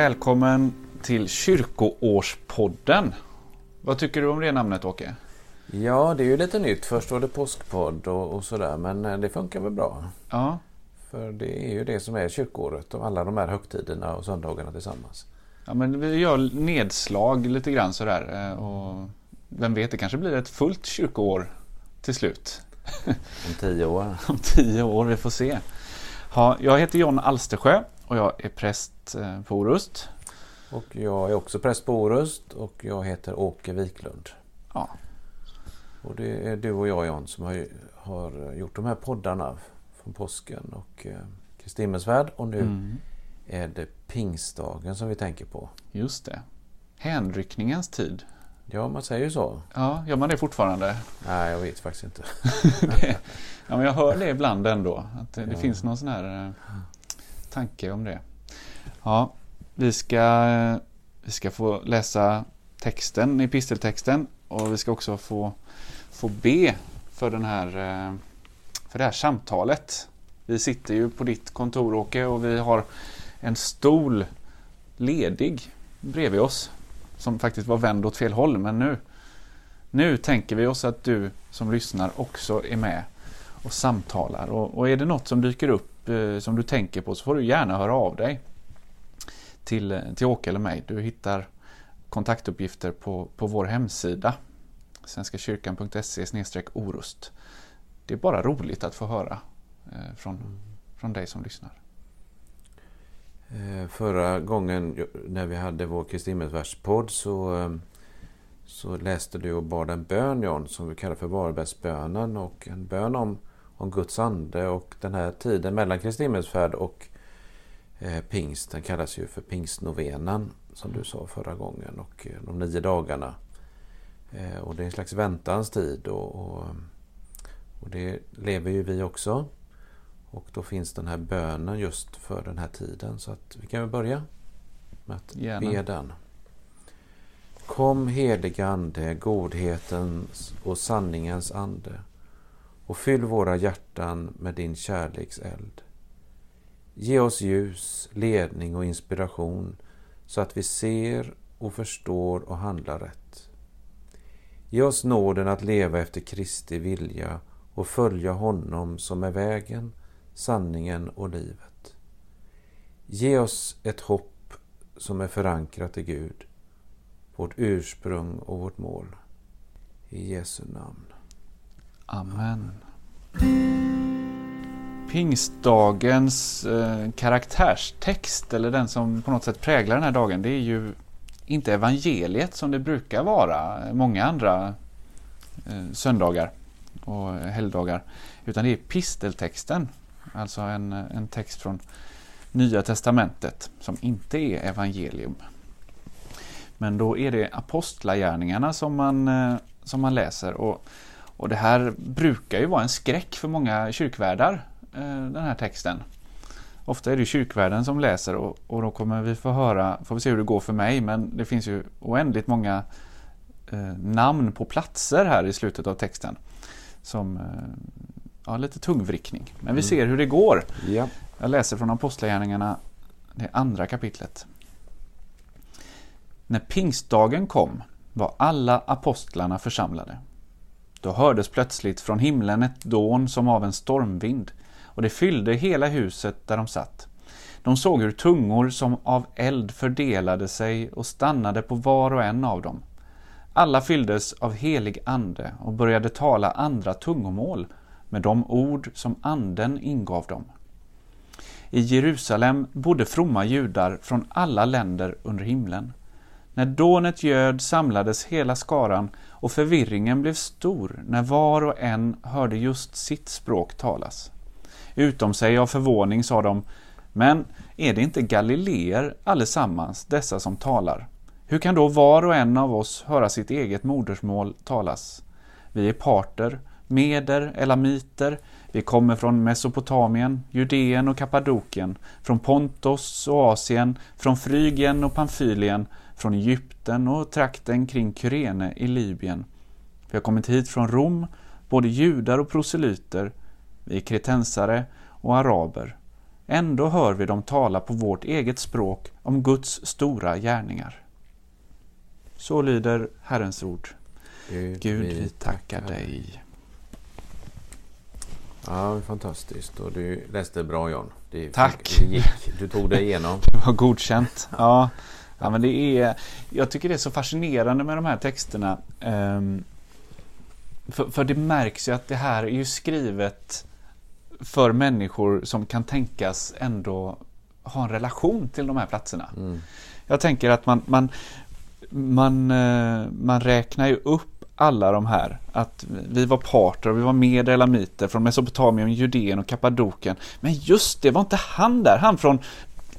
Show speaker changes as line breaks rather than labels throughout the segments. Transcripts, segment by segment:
Välkommen till Kyrkoårspodden. Vad tycker du om det namnet Åke?
Ja, det är ju lite nytt. Först var det påskpodd och, och sådär, men eh, det funkar väl bra.
Ja.
För det är ju det som är kyrkåret och alla de här högtiderna och söndagarna tillsammans.
ja, men vi gör nedslag lite grann sådär. eh, Och vem vet, det kanske blir ett fullt kyrkoår till slut.
Om tio år.
Om tio år, vi får se. Ja, jag heter John Alstersjö och jag är präst eh, på Orust.
Och jag är också präst på Orust och jag heter Åke Wiklund.
Ja,
Och det är du och jag John som har, har gjort de här poddarna från påsken och eh, Kristi himmelsfärd. Och nu
mm,
är det pingstdagen som vi tänker på.
just det. Hänryckningens tid.
Ja, man säger ju så.
Ja, gör man det fortfarande?
Nej, jag vet faktiskt inte.
det, ja, men jag hör det ibland ändå. Att det, det
Ja.
finns någon sån här eh, tanke om det. Ja, vi ska, vi ska få läsa texten, episteltexten och vi ska också få, få be för, den här, eh, för det här samtalet. Vi sitter ju på ditt kontor Åke och vi har en stol ledig bredvid oss som faktiskt var vänd åt fel håll men nu nu tänker vi oss att du som lyssnar också är med och samtalar. Och, och är det något som dyker upp som du tänker på så får du gärna höra av dig till, eh, till Åke eller mig. Du hittar kontaktuppgifter på, på vår hemsida svenskakyrkan.se orust. Det är bara roligt att få höra eh, från, från dig som lyssnar.
Eh, Förra gången när vi hade vår Kristi himmelsfärdspodd så, eh, så läste du och bad en bön John som vi kallar för Varbergsbönen och en bön om, om Guds ande och den här tiden mellan Kristi himmelsfärd och eh, pingst den kallas ju för pingstnovenan som du sa förra gången och eh, de nio dagarna. Eh, och det är en slags väntans tid och, och, och det lever ju vi också. Och då finns den här bönen just för den här tiden. Så att vi kan väl börja med att
Gärna.
be den. Kom heliga Ande, godhetens och sanningens ande och fyll våra hjärtan med din kärlekseld. Ge oss ljus, ledning och inspiration så att vi ser och förstår och handlar rätt. Ge oss nåden att leva efter Kristi vilja och följa honom som är vägen, sanningen och livet. Ge oss ett hopp som är förankrat i Gud, vårt ursprung och vårt mål. I Jesu namn.
Amen. Pingstdagens eh, karaktärstext, eller den som på något sätt präglar den här dagen, det är ju inte evangeliet som det brukar vara många andra eh, söndagar och helgdagar, utan det är pisteltexten, alltså en, en text från Nya Testamentet som inte är evangelium. Men då är det apostlagärningarna som man, eh, som man läser och och det här brukar ju vara en skräck för många kyrkvärdar, eh, den här texten. Ofta är det kyrkvärden som läser och, och då kommer vi få höra, får vi se hur det går för mig, men det finns ju oändligt många eh, namn på platser här i slutet av texten. Som, eh, ja, lite tungvrickning. Men vi
Mm.
ser hur det går.
Ja.
Jag läser från Apostlagärningarna, det andra kapitlet. När pingstdagen kom var alla apostlarna församlade. Då hördes plötsligt från himlen ett dån som av en stormvind och det fyllde hela huset där de satt. De såg hur tungor som av eld fördelade sig och stannade på var och en av dem. Alla fylldes av helig ande och började tala andra tungomål med de ord som anden ingav dem. I Jerusalem bodde fromma judar från alla länder under himlen. När dånet göd samlades hela skaran och förvirringen blev stor när var och en hörde just sitt språk talas. Utom sig av förvåning sa de, men är det inte galileer allesammans, dessa som talar? Hur kan då var och en av oss höra sitt eget modersmål talas? Vi är parter, meder, elamiter, vi kommer från Mesopotamien, Judeen och Kappadokien, från Pontos och Asien, från Frygien och Pamfylien, från Egypten och trakten kring Kyrene i Libyen. Vi har kommit hit från Rom, både judar och proselyter, vi är kretensare och araber. Ändå hör vi dem tala på vårt eget språk om Guds stora gärningar. Så lyder Herrens ord.
Gud,
Gud, vi tackar dig.
Ja, fantastiskt. Och du läste bra John. Det,
Tack.
Det gick. Du tog dig igenom.
Det var godkänt. Ja. Ja, men det är, jag tycker det är så fascinerande med de här texterna. Ehm, för, för det märks ju att det här är ju skrivet för människor som kan tänkas ändå ha en relation till de här platserna.
Mm.
Jag tänker att man, man, man, eh, man räknar ju upp alla de här. Att vi var parter och vi var med elamiter från Mesopotamien, Judeen och Kappadokien. Men just det, var inte han där? Han från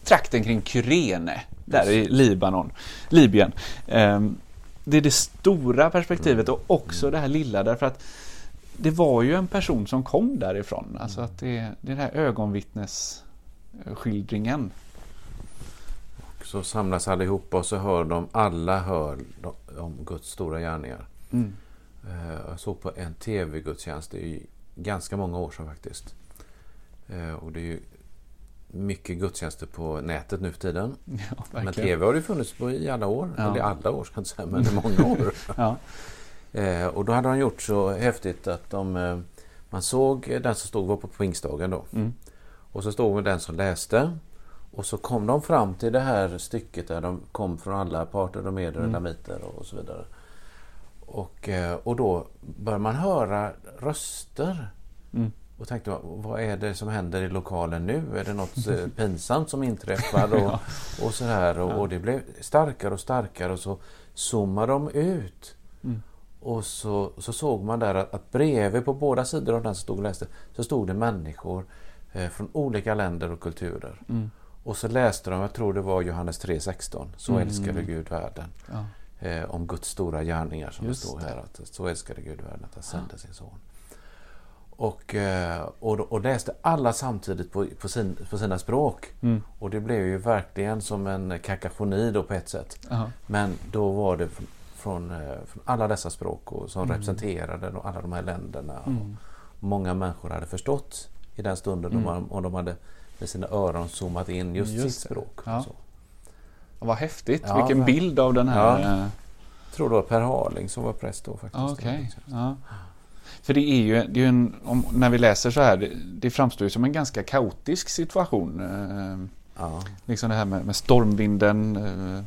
trakten kring Kyrene, där i Libanon, Libyen. Ehm, Det är det stora perspektivet och också det här lilla därför att det var ju en person som kom därifrån. Alltså att det, är den här ögonvittnesskildringen.
Så samlas allihopa och så hör de, alla hör om Guds stora gärningar.
Mm.
Eh, Jag såg på en tv-gudstjänst, det är ganska många år sedan faktiskt. Eh, Och det är ju mycket gudstjänster på nätet nu för tiden.
Ja,
Men tv har det funnits på i alla år.
Ja.
Eller i alla år ska jag inte säga, men i många år.
Ja.
Eh, och då hade de gjort så häftigt att de, eh, man såg den som stod var på pingstdagen då.
Mm.
Och så stod den som läste. Och så kom de fram till det här stycket där de kom från alla parter, de eder,
Mm.
lamiter och så vidare. Och, eh, och då började man höra röster.
Mm.
Och tänkte, vad- är det som händer i lokalen nu? Är det något eh, pinsamt som inträffar? Och,
Ja.
och så här. Och, och det blev starkare och starkare och så zoomade de ut.
Mm.
Och så, så såg man där att, att bredvid på båda sidor av den som stod och läste så stod det människor eh, från olika länder och kulturer.
Mm.
Och så läste de, jag tror det var Johannes 3.16, Så
Mm.
älskade Gud världen.
Ja.
Eh, om Guds stora gärningar som
Just
det står
det.
här. Att så älskade Gud världen att han sände sin son. Och, eh, och, och läste alla samtidigt på, på, sin, på sina språk.
Mm.
Och det blev ju verkligen som en kakafoni då på ett sätt.
Ja.
Men då var det från, från, eh, från alla dessa språk och som
Mm.
representerade då alla de här länderna.
Mm.
Och många människor hade förstått i den stunden
Mm.
om, om de hade med sina öron zoomat in just,
Just
sitt
det.
språk.
Ja.
Så.
Vad häftigt,
Ja,
vilken bild av den här.
Ja.
eh,
Jag tror det var Per Harling som var präst då faktiskt.
Okej. Ja. För det är ju, det är en, om, när vi läser så här, det, det framstår ju som en ganska kaotisk situation. Eh,
Ja.
liksom det här med, med stormvinden, eh,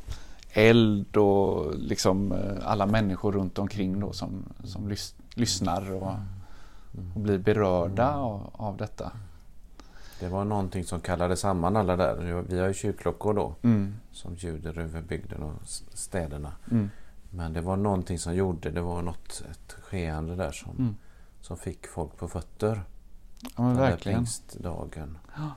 eld och liksom eh, alla människor runt omkring då som, som lys, lyssnar och, och blir berörda av, av detta.
Det var någonting som kallade samman alla där. Vi har ju kyrkklockor då
Mm,
som ljuder över bygden och städerna.
mm,
Men det var någonting som gjorde, det var något, ett skeende där som,
mm.
som fick folk på fötter.
Ja men
den där
verkligen.
pingstdagen.
Ja.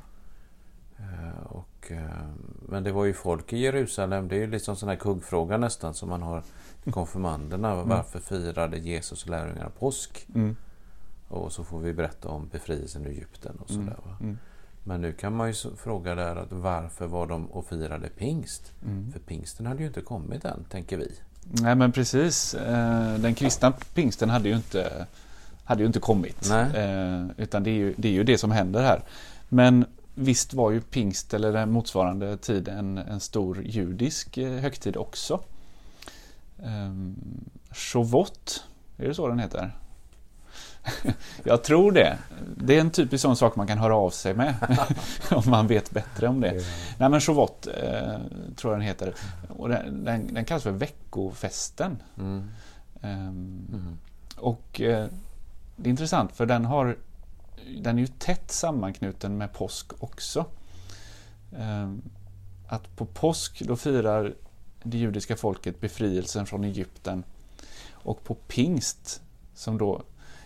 Eh, och, eh, men det var ju folk i Jerusalem, det är ju liksom sån här kuggfråga nästan som man har i konfirmanderna. Varför firade Jesus lärjungarna påsk?
Mm,
Och så får vi berätta om befrielsen i Egypten och
mm,
sådär. Va?
mm,
Men nu kan man ju fråga där att varför var de och firade pingst?
mm.
För pingsten hade ju inte kommit än, tänker vi.
Nej men precis. Eh, Den kristna pingsten hade ju inte, hade ju inte kommit.
Nej.
Eh, Utan det är, ju, det är ju det som händer här. Men visst var ju pingst eller den motsvarande tid en, en stor judisk eh, högtid också. Um, Shovot, är det så den heter? Jag tror det. Det är en typisk sån sak man kan höra av sig med. om man vet bättre om det. Nej men Shovot eh, tror jag den heter. Och den, den, den kallas för veckofesten.
Mm. Mm.
och eh, det är intressant för den har den är ju tätt sammanknuten med påsk också. Ehm, att på påsk då firar det judiska folket befrielsen från Egypten och på pingst som då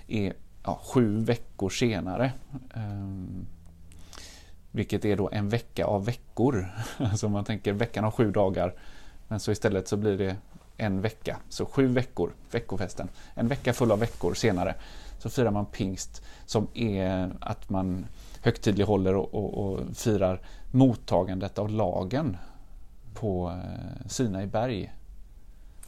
är ja, sju veckor senare ehm, vilket är då en vecka av veckor. Alltså om man tänker veckan har sju dagar men så istället så blir det en vecka. Så sju veckor, veckofesten. En vecka full av veckor senare så firar man pingst som är att man högtidlighåller och, och, och firar mottagandet av lagen på eh, berg.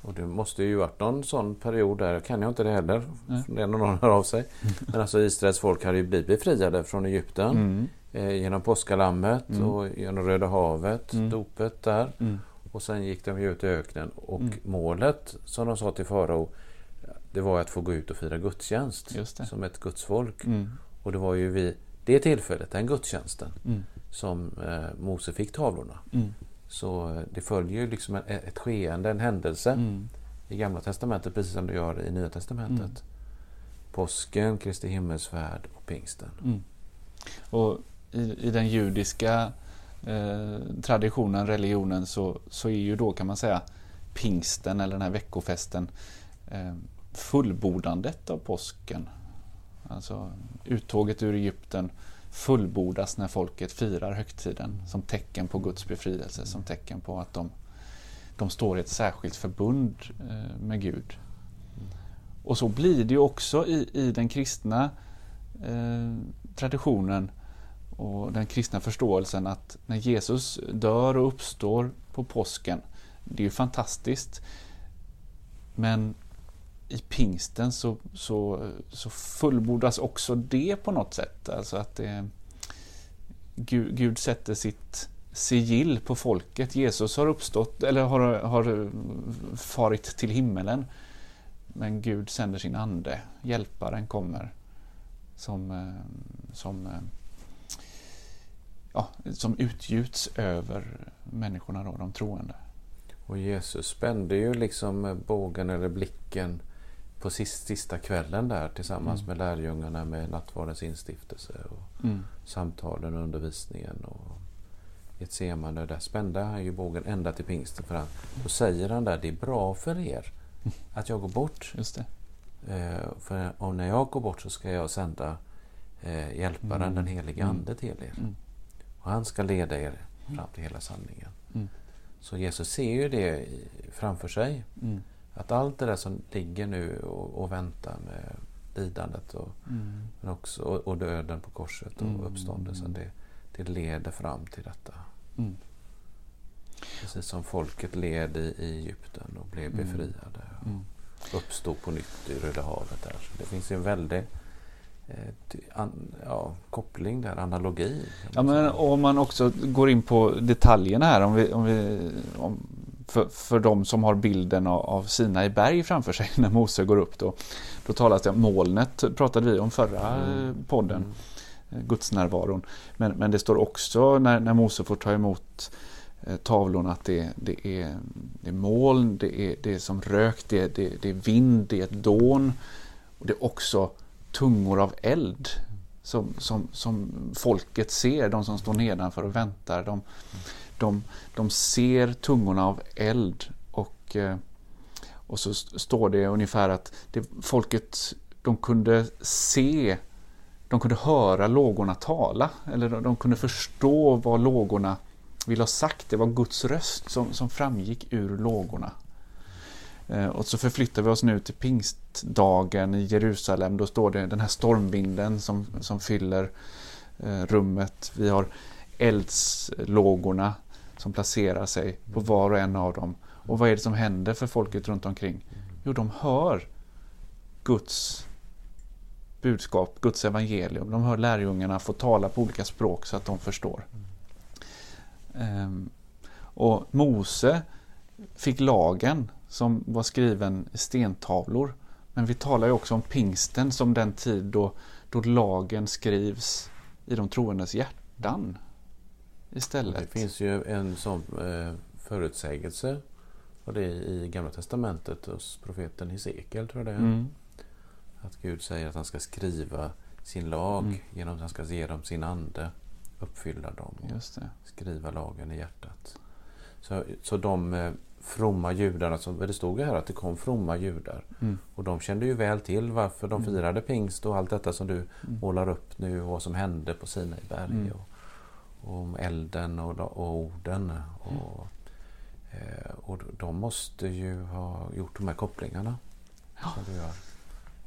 Och det måste ju varit någon sån period där, kan jag inte det heller,
Nej.
det när någon hör av sig. Men alltså Israels folk hade ju blivit befriade från Egypten
Mm.
eh, genom påskalammet
Mm.
och genom Röda havet,
Mm.
dopet där.
Mm.
Och sen gick de ut i öknen och
Mm.
målet som de sa till farao det var att få gå ut och fira gudstjänst som ett gudsfolk.
Mm.
Och det var ju vid det tillfället, den gudstjänsten, som eh, Mose fick tavlorna. Så eh, det följer ju liksom ett skeende, en händelse
Mm.
i Gamla Testamentet precis som det gör i Nya Testamentet.
Mm.
Påsken, Kristi himmelsfärd och pingsten.
Mm. Och i, i den judiska eh, traditionen, religionen, så, så är ju då kan man säga pingsten eller den här veckofesten eh, fullbordandet av påsken. Alltså uttåget ur Egypten fullbordas när folket firar högtiden som tecken på Guds befrielse, som tecken på att de, de står i ett särskilt förbund eh, med Gud. Och så blir det ju också i, i den kristna eh, traditionen och den kristna förståelsen att när Jesus dör och uppstår på påsken, det är ju fantastiskt. Men i pingsten så, så, så fullbordas också det på något sätt. Alltså att det, Gud, Gud sätter sitt sigill på folket. Jesus har uppstått, eller har, har farit till himmelen. Men Gud sänder sin ande, hjälparen kommer som, eh, som, eh, ja, som utgjuts över människorna, då, de troende.
Och Jesus spände ju liksom bågen eller blicken på sista, sista kvällen där tillsammans
Mm.
med lärjungarna med nattvardens instiftelse och
Mm.
samtalen och undervisningen. Och Getsemane, där spände han ju bågen ända till pingsten. För han, då säger han där, det är bra för er att jag går bort.
Just det.
Eh, för och när jag går bort så ska jag sända eh, hjälparen,
Mm.
den helige
Mm.
Ande till er.
Mm.
Och han ska leda er fram till hela sanningen.
Mm.
Så Jesus ser ju det framför sig. Att allt det där som ligger nu och, och väntar med lidandet och,
Mm.
men också, och, och döden på korset och
Mm.
uppståndelsen. Det, det leder fram till detta.
Mm.
Precis som folket led i, i Egypten och blev
Mm.
befriade.
Mm.
Uppstod på nytt i Röda havet. Där. Så det finns en väldig eh, an, ja, koppling där, analogi.
Ja, men om man också går in på detaljerna här, om vi, om vi, om, för, för de som har bilden av, av Sina i berg framför sig när Mose går upp. Då, då talas det om molnet, pratade vi om förra
Mm.
eh, podden,
Mm.
eh, gudsnärvaron. Men, men det står också när, när Mose får ta emot eh, tavlorna att det, det, är, det är moln, det är, det är som rök, det, det, det är vind, det är ett dån. Och det är också tungor av eld som, som, som folket ser, de som står nedanför och väntar. De, de, de ser tungorna av eld och, eh, och så står det ungefär att det, folket de kunde se, de kunde höra lågorna tala eller de, de kunde förstå vad lågorna ville ha sagt. Det var Guds röst som, som framgick ur lågorna. Eh, och så förflyttar vi oss nu till pingstdagen i Jerusalem. Då står det den här stormvinden som, som fyller eh, rummet. Vi har eldslågorna som placerar sig på var och en av dem. Och vad är det som händer för folket runt omkring? Jo, de hör Guds budskap, Guds evangelium. De hör lärjungarna få tala på olika språk så att de förstår. Ehm, och Mose fick lagen som var skriven i stentavlor. Men vi talar ju också om pingsten som den tid då, då lagen skrivs i de troendes hjärtan istället.
Det finns ju en sån eh, förutsägelse och det är i Gamla Testamentet hos profeten Hesekiel tror jag det är.
Mm.
Att Gud säger att han ska skriva sin lag
Mm.
genom att han ska ge dem sin ande, uppfylla dem skriva lagen i hjärtat. Så, så de eh, fromma judarna, som det stod ju här att det kom fromma judar
Mm.
och de kände ju väl till varför de
Mm.
firade pingst och allt detta som du
Mm.
målar upp nu och vad som hände på Sinai berg
Mm.
och om elden och, och orden. Och, eh, och de måste ju ha gjort de här kopplingarna. Som du gör.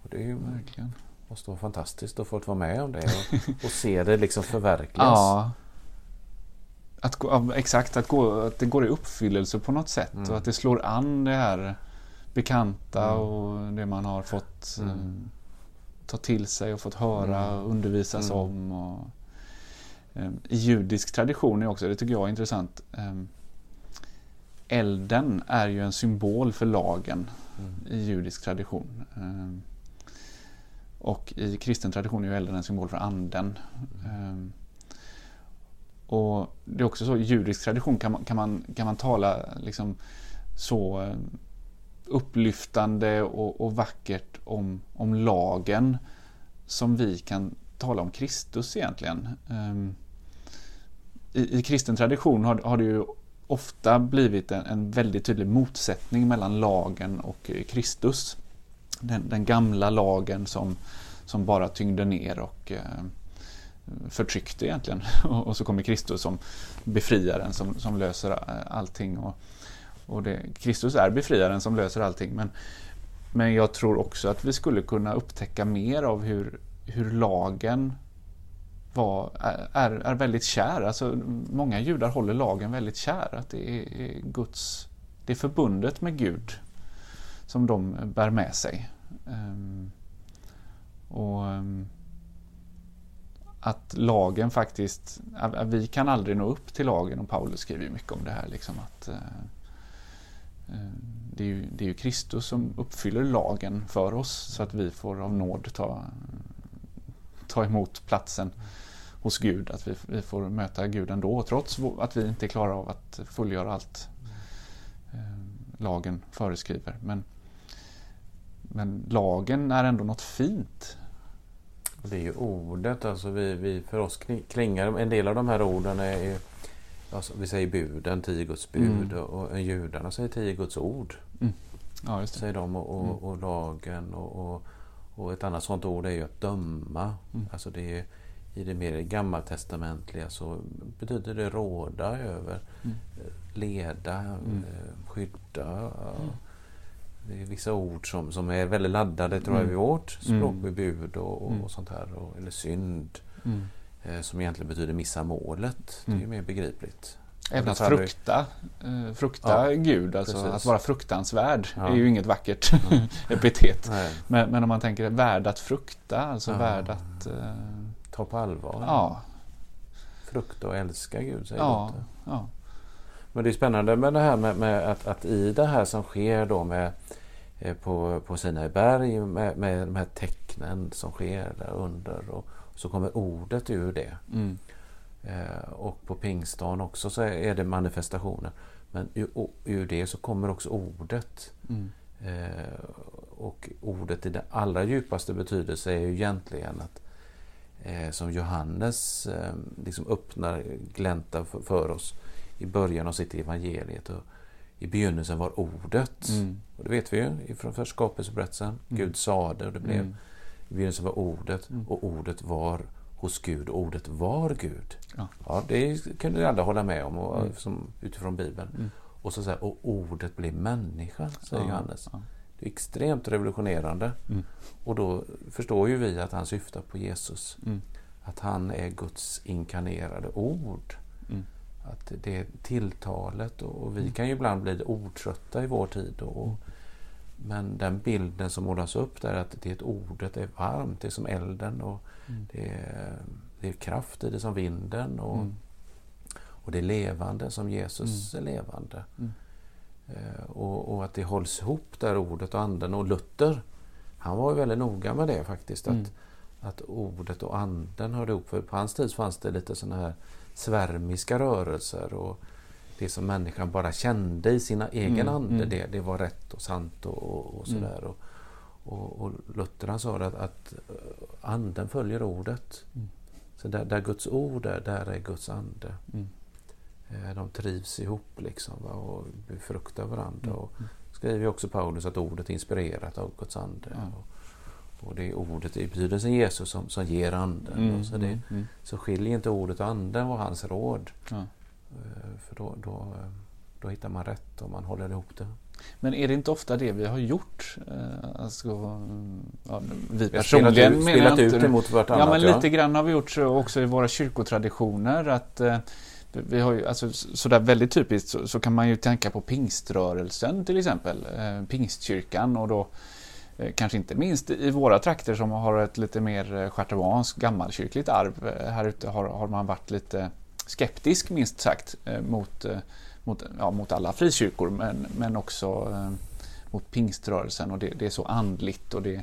Och det är ju,
Verkligen.
måste vara fantastiskt att få vara med om det och, och se det liksom förverkligas.
Ja. Att gå, ja, exakt, att, gå, att det går i uppfyllelse på något sätt
Mm.
och att det slår an det här bekanta
Mm.
och det man har fått
Mm.
eh, ta till sig och fått höra
Mm.
och undervisas
Mm.
om. Och, I judisk tradition är också, det tycker jag är intressant, ehm, elden är ju en symbol för lagen mm. i judisk tradition. Ehm, och i kristen tradition är ju elden en symbol för anden. Mm. Och Det är också så, i judisk tradition kan man, kan man, kan man tala liksom så upplyftande och, och vackert om, om lagen som vi kan tala om Kristus egentligen. Um, i, I kristen tradition har, har det ju ofta blivit en, en, väldigt tydlig motsättning mellan lagen och eh, Kristus. Den, den gamla lagen som, som bara tyngde ner och eh, förtryckte egentligen. Och, och, så kommer Kristus som befriaren som, som löser eh, allting. Och, och det, Kristus är befriaren som löser allting. Men, men jag tror också att vi skulle kunna upptäcka mer av hur, hur lagen var, är, är väldigt kär. Alltså, många judar håller lagen väldigt kär. Att det är, Guds, det är förbundet med Gud som de bär med sig. Ehm, och ehm, Att lagen faktiskt, vi kan aldrig nå upp till lagen och Paulus skriver ju mycket om det här. Liksom att eh, eh, det är, ju, det är ju Kristus som uppfyller lagen för oss så att vi får av nåd ta, ta emot platsen hos Gud. Att vi, vi får möta Gud ändå trots att vi inte klarar av att fullgöra allt eh, lagen föreskriver. Men, men lagen är ändå något fint.
Det är ju ordet, alltså vi, vi, för oss klingar en del av de här orden är ju, alltså vi säger buden, tio Guds bud mm. och, och judarna säger tio Guds ord. Mm. Ja. Säger de och, och, mm. och lagen och, och, och, ett annat sånt ord är ju att döma. Mm. Alltså det är i det mer gammaltestamentliga så betyder det råda över, mm. leda, mm. Eh, skydda. Mm. Det är vissa ord som, som är väldigt laddade tror jag mm. vid vårt mm. språkbebud och, och, mm. och sånt här. Och, eller synd. Eh, som egentligen betyder missa målet. Det är ju mer begripligt.
Även att frukta, eh, frukta ja, Gud, alltså precis. att vara fruktansvärd, ja. är ju inget vackert epitet. Men, men, om man tänker värd att frukta, alltså ja. värd att eh,
ta på allvar.
Ja.
Frukta och älska Gud, säger ja. Ja. Men det är spännande med det här med, med att, att, i det här som sker då med eh, på, på Sinai berg med, med de här tecknen som sker där under och så kommer ordet ur det. Mm. Eh, och på pingstdagen också så är det manifestationer. Men ur, ur det så kommer också ordet. Mm. Eh, och ordet i den allra djupaste betydelse är ju egentligen att som Johannes eh, liksom öppnar, gläntar för, för, oss i början av sitt evangeliet. Och I begynnelsen var ordet. Mm. Och det vet vi ju från första skapelseberättelsen. Mm. Gud sade och det blev. Mm. I begynnelsen var ordet mm. och ordet var hos Gud och ordet var Gud. Ja. ja det kunde alla hålla med om och, mm. som, utifrån Bibeln. Mm. Och så säger och ordet blev människa, säger ja. Johannes. Ja. Extremt revolutionerande. Mm. Och då förstår ju vi att han syftar på Jesus. Mm. Att han är Guds inkarnerade ord. Mm. Att det är tilltalet och vi mm. kan ju ibland bli ordtrötta i vår tid. Och, mm. men den bilden som målas upp där att det är ett ordet är varmt, det är som elden och mm. det, är, det är kraft i det som vinden. Och, och det är levande som Jesus är levande. Eh, och, och, att det hålls ihop där ordet och anden. Och Luther, han var ju väldigt noga med det faktiskt. Att, mm. att ordet och anden hörde ihop. För på hans tid fanns det lite sådana här svärmiska rörelser. Och det som människan bara kände i sina egen mm. ande, mm. Det, det var rätt och sant och, och, och sådär. Mm. Och, och, och Luther han sa att, att anden följer ordet. Mm. Så där, där Guds ord är, där är Guds ande. Eh, de trivs ihop liksom va, och befruktar varandra. Mm. Och skriver också Paulus att ordet är inspirerat av Guds ande. Mm. Och, och, det är ordet i betydelsen Jesus som, som ger anden. Mm. Så, det, mm, mm. så skiljer inte ordet och anden och hans råd. Eh, för då, då, då hittar man rätt om man håller ihop det.
Men är det inte ofta det vi har gjort? Alltså, ja, vi personligen
spelat, ut, spelat ut emot vartannat.
Ja, men lite ja. grann har vi gjort också i våra kyrkotraditioner. att vi har ju, alltså, sådär väldigt typiskt så, så, kan man ju tänka på pingströrelsen till exempel, eh, pingstkyrkan och då Eh, kanske inte minst i våra trakter som har ett lite mer eh, schartauanskt gammalkyrkligt arv. Eh, här ute har, har man varit lite skeptisk minst sagt eh, mot, mot, ja, mot alla frikyrkor men, men också mot pingströrelsen och det, det är så andligt och det,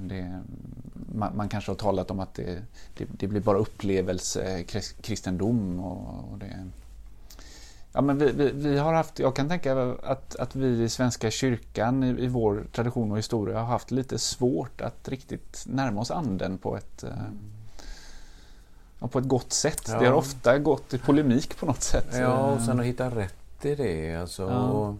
det, man, man, kanske har talat om att det, det, det blir bara upplevelse, kristendom och, och det, Ja, men vi, vi, vi, har haft, jag kan tänka att, att vi i Svenska kyrkan i, i, vår tradition och historia har haft lite svårt att riktigt närma oss anden på ett, mm. på ett gott sätt. Ja. Det har ofta gått i polemik på något sätt.
Ja, och sen att hitta rätt i det. Alltså, ja.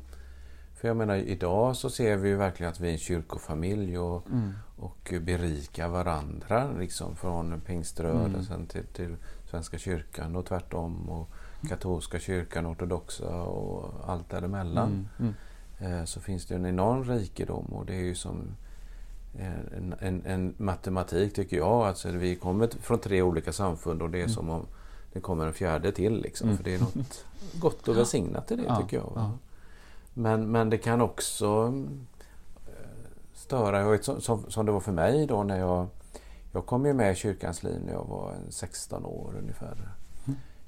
För jag menar idag så ser vi ju verkligen att vi är en kyrkofamilj och, mm. Och berikar varandra liksom från pingströrelsen mm. till, till Svenska kyrkan och tvärtom. Och, katolska kyrkan, ortodoxa och allt däremellan. Mm, mm. Eh, så finns det en enorm rikedom och det är ju som en, en, en, matematik tycker jag. Alltså vi kommer från tre olika samfund och det är mm. som om det kommer en fjärde till. Liksom, mm. För det är något gott och välsignat i det ja, tycker jag. Ja. Men, men det kan också störa, som, som det var för mig då när jag jag kom ju med i kyrkans liv när jag var 16 år ungefär.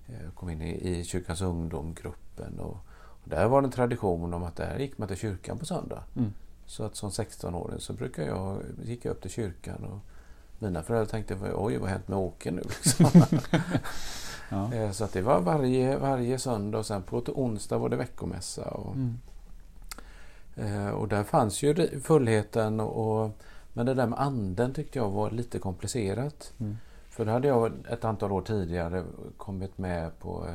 Jag kom in i, i kyrkans ungdomgruppen och, och, där var det en tradition om att där gick man till kyrkan på söndag. Mm. Så att som 16-åring så brukar jag, gick jag upp till kyrkan och mina föräldrar tänkte oj vad har hänt med Åke nu? Liksom. ja. Eh, så att det var varje, varje söndag och sen på onsdag var det veckomässa. Och, mm. Eh, och där fanns ju fullheten och, men det där med anden tyckte jag var lite komplicerat. Mm. För då hade jag ett antal år tidigare kommit med på eh,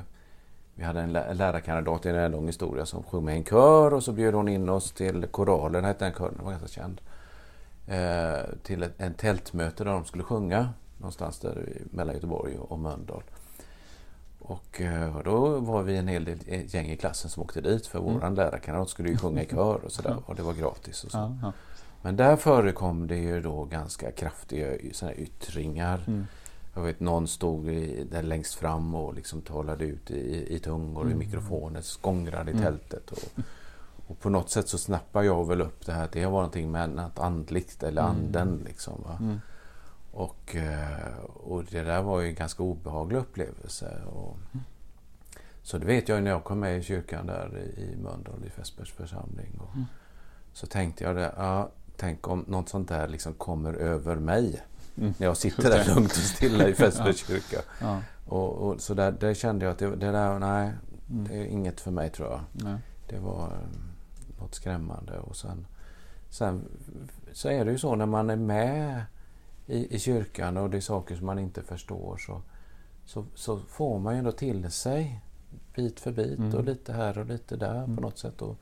vi hade en lärarkandidat i en lång historia som sjöng med en kör och så bjöd hon in oss till Koralen, hette den kören, den var ganska känd. Eh, till ett en tältmöte där de skulle sjunga någonstans där mellan Göteborg och Mölndal. Och eh, då var vi en hel del gäng i klassen som åkte dit för mm. våran lärarkandidat skulle ju sjunga i kör och sådär och det var gratis. Och så. Ja, ja. Men där förekom det ju då ganska kraftiga såna yttringar. Mm jag vet någon stod i, där längst fram och liksom talade ut i, i tungor mm. i mikrofonen, skångrade i mm. tältet. Och, och, på något sätt så snappar jag väl upp det här att det var någonting med något andligt eller mm. anden. Liksom, mm. Och, eh, och det där var ju en ganska obehaglig upplevelse. Och, mm. så det vet jag när jag kom med i kyrkan där i Mölndal i Fässbergs församling. Och, mm. Så tänkte jag det, ja, tänk om något sånt där liksom kommer över mig. Mm. När jag sitter där lugnt och stilla i Fässbergs ja. kyrka. Ja. Och, och, så där, där kände jag att det, det där, nej, mm. det är inget för mig tror jag. Nej. Det var um, något skrämmande. Och sen, sen så är det ju så när man är med i, i kyrkan och det är saker som man inte förstår så, så, så får man ju ändå till sig bit för bit mm. och lite här och lite där mm. på något sätt. Och,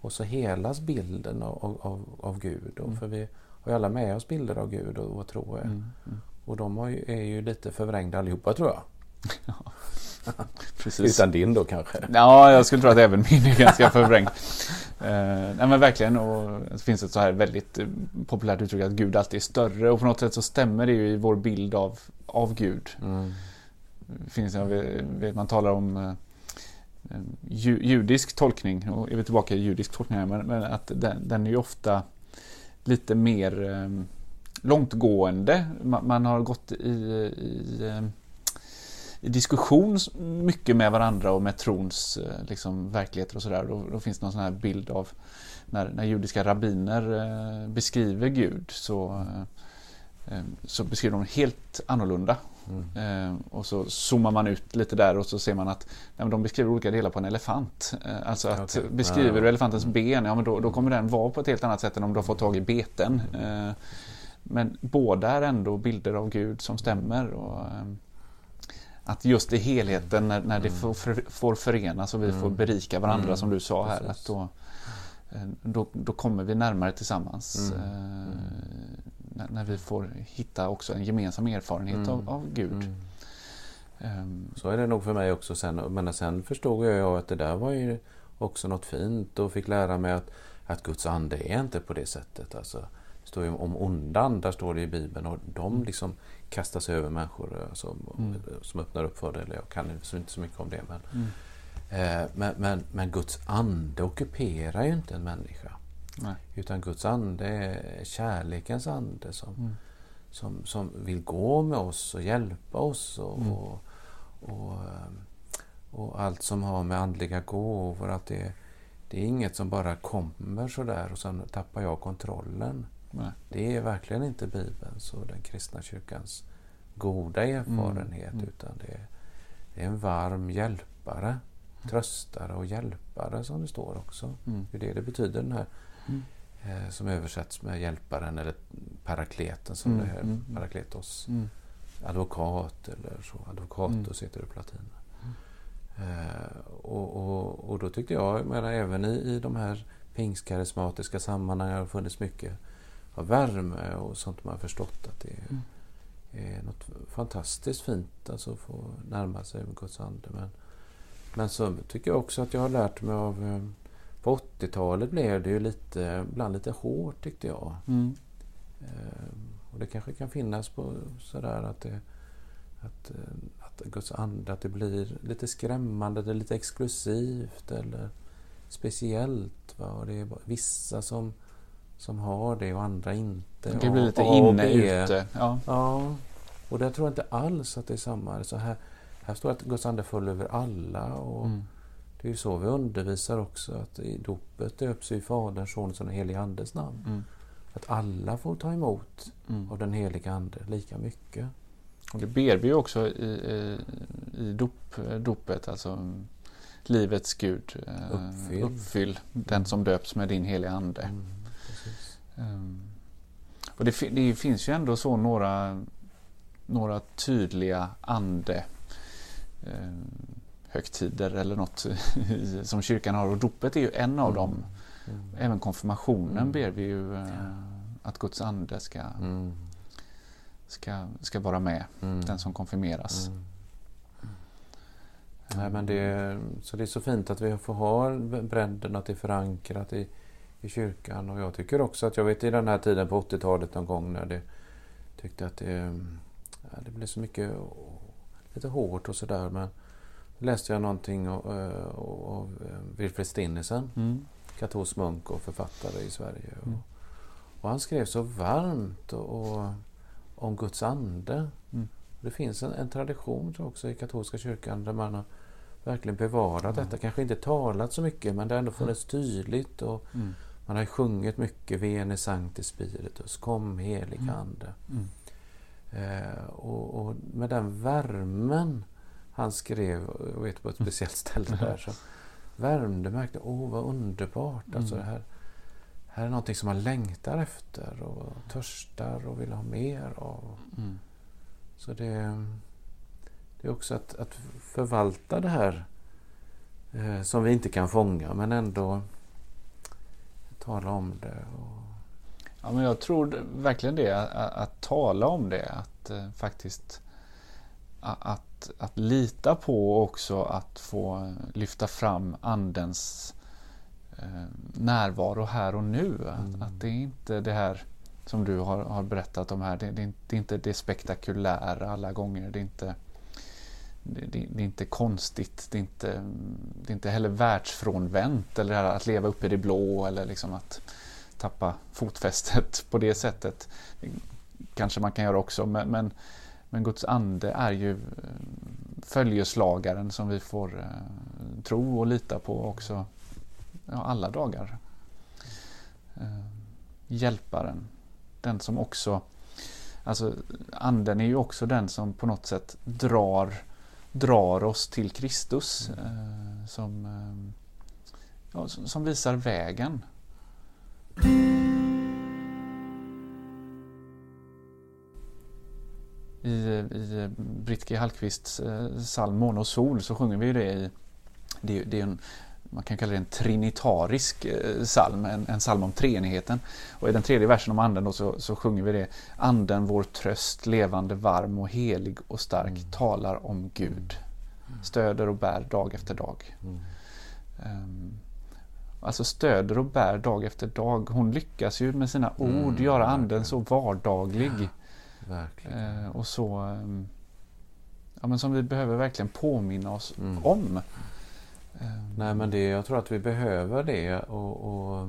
och så helas bilden av, av, av Gud. Och mm. För vi har ju alla med oss bilder av Gud och vad tro är. Mm, mm. Och de ju, är ju lite förvrängda allihopa tror jag. Precis. Utan din då kanske?
Ja, jag skulle tro att även min är ganska förvrängd. uh, nej men verkligen. Och det finns ett så här väldigt uh, populärt uttryck att Gud alltid är större. Och på något sätt så stämmer det ju i vår bild av, av Gud. Mm. Finns, jag vet, man talar om uh, judisk tolkning. Och är vi tillbaka i judisk tolkning här. Men, men att den, den är ju ofta lite mer eh, långtgående. Man, man, har gått i, i, eh, i, diskussion mycket med varandra och med trons eh, liksom, verkligheter och sådär. Då, då, finns det någon sån här bild av när, när judiska rabbiner eh, beskriver Gud så, eh, så beskriver de helt annorlunda Mm. Eh, och så zoomar man ut lite där och så ser man att nej, de beskriver olika delar på en elefant. Eh, alltså att okay. beskriver du elefantens mm. ben, ja men då, då, kommer den vara på ett helt annat sätt än om du har fått tag i beten. Eh, men båda är ändå bilder av Gud som stämmer. Och, eh, att just i helheten när, när det mm. får, för, får förenas och vi får mm. berika varandra mm. som du sa här. Att då, eh, då, då kommer vi närmare tillsammans. Mm. Eh, när, när, vi får hitta också en gemensam erfarenhet mm. av, av, Gud. Mm.
Um, så är det nog för mig också sen. Men sen förstod jag att det där var ju också något fint och fick lära mig att, att Guds ande är inte på det sättet. Alltså, det står ju om onda andar står det i Bibeln och de mm. liksom kastas över människor alltså, mm. som öppnar upp för det. Eller jag kan inte så mycket om det. Men, mm. eh, men, men, men, Guds ande ockuperar ju inte en människa.
Nej.
Utan Guds ande är kärlekens ande som,
Mm.
som, som vill gå med oss och hjälpa oss och,
Mm.
och, och, eh, och allt som har med andliga gåvor. Att det, det är inget som bara kommer sådär och sen tappar jag kontrollen.
Nej.
Det är verkligen inte Bibelns och den kristna kyrkans goda erfarenhet
Mm.
utan det är, det är en varm hjälpare, tröstare och hjälpare som det står också.
Mm.
Det är det det betyder den här
Mm.
eh, som översätts med hjälparen eller parakleten som
Mm,
det här,
mm, mm.
parakletos.
Mm.
Advokat eller så, advokatus heter det på latin. Eh, och, och, och då tyckte jag, jag menar, även i, i de här pingstkarismatiska sammanhangen har det funnits mycket av värme och sånt man har förstått att det är,
Mm.
är något fantastiskt fint alltså att få närma sig med Guds ande. Men, men så tycker jag också att jag har lärt mig av eh, på 80-talet blev det ju lite, ibland lite hårt tyckte jag.
Mm.
Eh, och det kanske kan finnas på sådär att det att, eh, att Guds ande, att det blir lite skrämmande, det är lite exklusivt eller speciellt. Va? Och det är vissa som, som har det och andra inte.
Det kan bli
Och
lite
A
inne, ute. Ja.
Ja, och där tror jag inte alls att det är samma. Så här, här står att Guds ande föll över alla. Och
Mm.
Det är ju så vi undervisar också, att i dopet döps i Faderns, Sonens och den helige Andes namn.
Mm.
Att alla får ta emot
Mm.
av den helige Ande lika mycket.
Och det ber vi ju också i, i, i dop, dopet, alltså mm, livets Gud. eh,
Uppfyll.
uppfyll den som döps med din heliga Ande.
Mm.
Ehm, och det, det finns ju ändå så några, några tydliga ande ehm, högtider eller något som kyrkan har och dopet är ju en av dem.
Mm.
Även konfirmationen
Mm.
ber vi ju eh, att Guds ande ska,
Mm.
ska, ska vara med,
Mm.
den som konfirmeras.
Mm. Nej, men det, är- så det är så fint att vi får ha bredden, att det är förankrat i, i kyrkan. Och jag tycker också att jag vet i den här tiden på 80-talet någon gång när det tyckte att det, ja, det blev så mycket lite hårt och sådär. Men då läste jag någonting av, eh, Wilfred Stinnesen,
Mm.
katolsk munk och författare i Sverige.
Mm.
Och, och han skrev så varmt och, och, om Guds ande.
Mm.
Det finns en, en tradition tror jag, också i katolska kyrkan där man har verkligen bevarat
Mm.
detta. Kanske inte talat så mycket men det har ändå funnits tydligt. Och
Mm.
Man har ju sjungit mycket Veni Sancti Spiritus, Kom helig
Mm.
Ande.
Mm.
Eh, och, och med den värmen han skrev, jag vet på ett speciellt ställe där, så värmde märkte, åh vad underbart. Alltså
Mm.
det här, här är någonting som man längtar efter och törstar och vill ha mer av.
Mm.
Så det, det är också att, att förvalta det här eh, som vi inte kan fånga men ändå tala om det. Och,
Ja, men jag tror verkligen det, att, att tala om det, att eh, faktiskt att, att lita på också att få lyfta fram Andens eh, närvaro här och nu.
Mm.
Att, att det är inte det här som du har, har berättat om här, det, det, det är inte det spektakulära alla gånger. Det är inte, det, det, det är inte konstigt, det är inte, det är inte heller världsfrånvänt eller att leva uppe i det blå eller liksom att tappa fotfästet på det sättet. Det kanske man kan göra också men, men, men Guds ande är ju eh, följeslagaren som vi får eh, tro och lita på också ja, alla dagar. Eh, hjälparen, den som också Alltså anden är ju också den som på något sätt drar, drar oss till Kristus. Eh, som, eh, ja, som som visar vägen. I, i Britt G. Hallqvists eh, psalm Måne och sol så sjunger vi det i det, det är en, man kan kalla det en trinitarisk eh, psalm, en, en psalm om treenigheten. Och i den tredje versen om anden då så, så sjunger vi det Anden vår tröst, levande, varm och helig och stark
Mm.
talar om Gud. Stöder och bär dag efter dag.
mm,
Ehm, alltså stöder och bär dag efter dag. Hon lyckas ju med sina
Mm,
ord göra anden
verkligen.
så vardaglig.
verkligen.
Eh, och så ehm, ja, men som vi behöver verkligen påminna oss
Mm.
om. Ehm,
Nej men det, jag tror att vi behöver det och, och,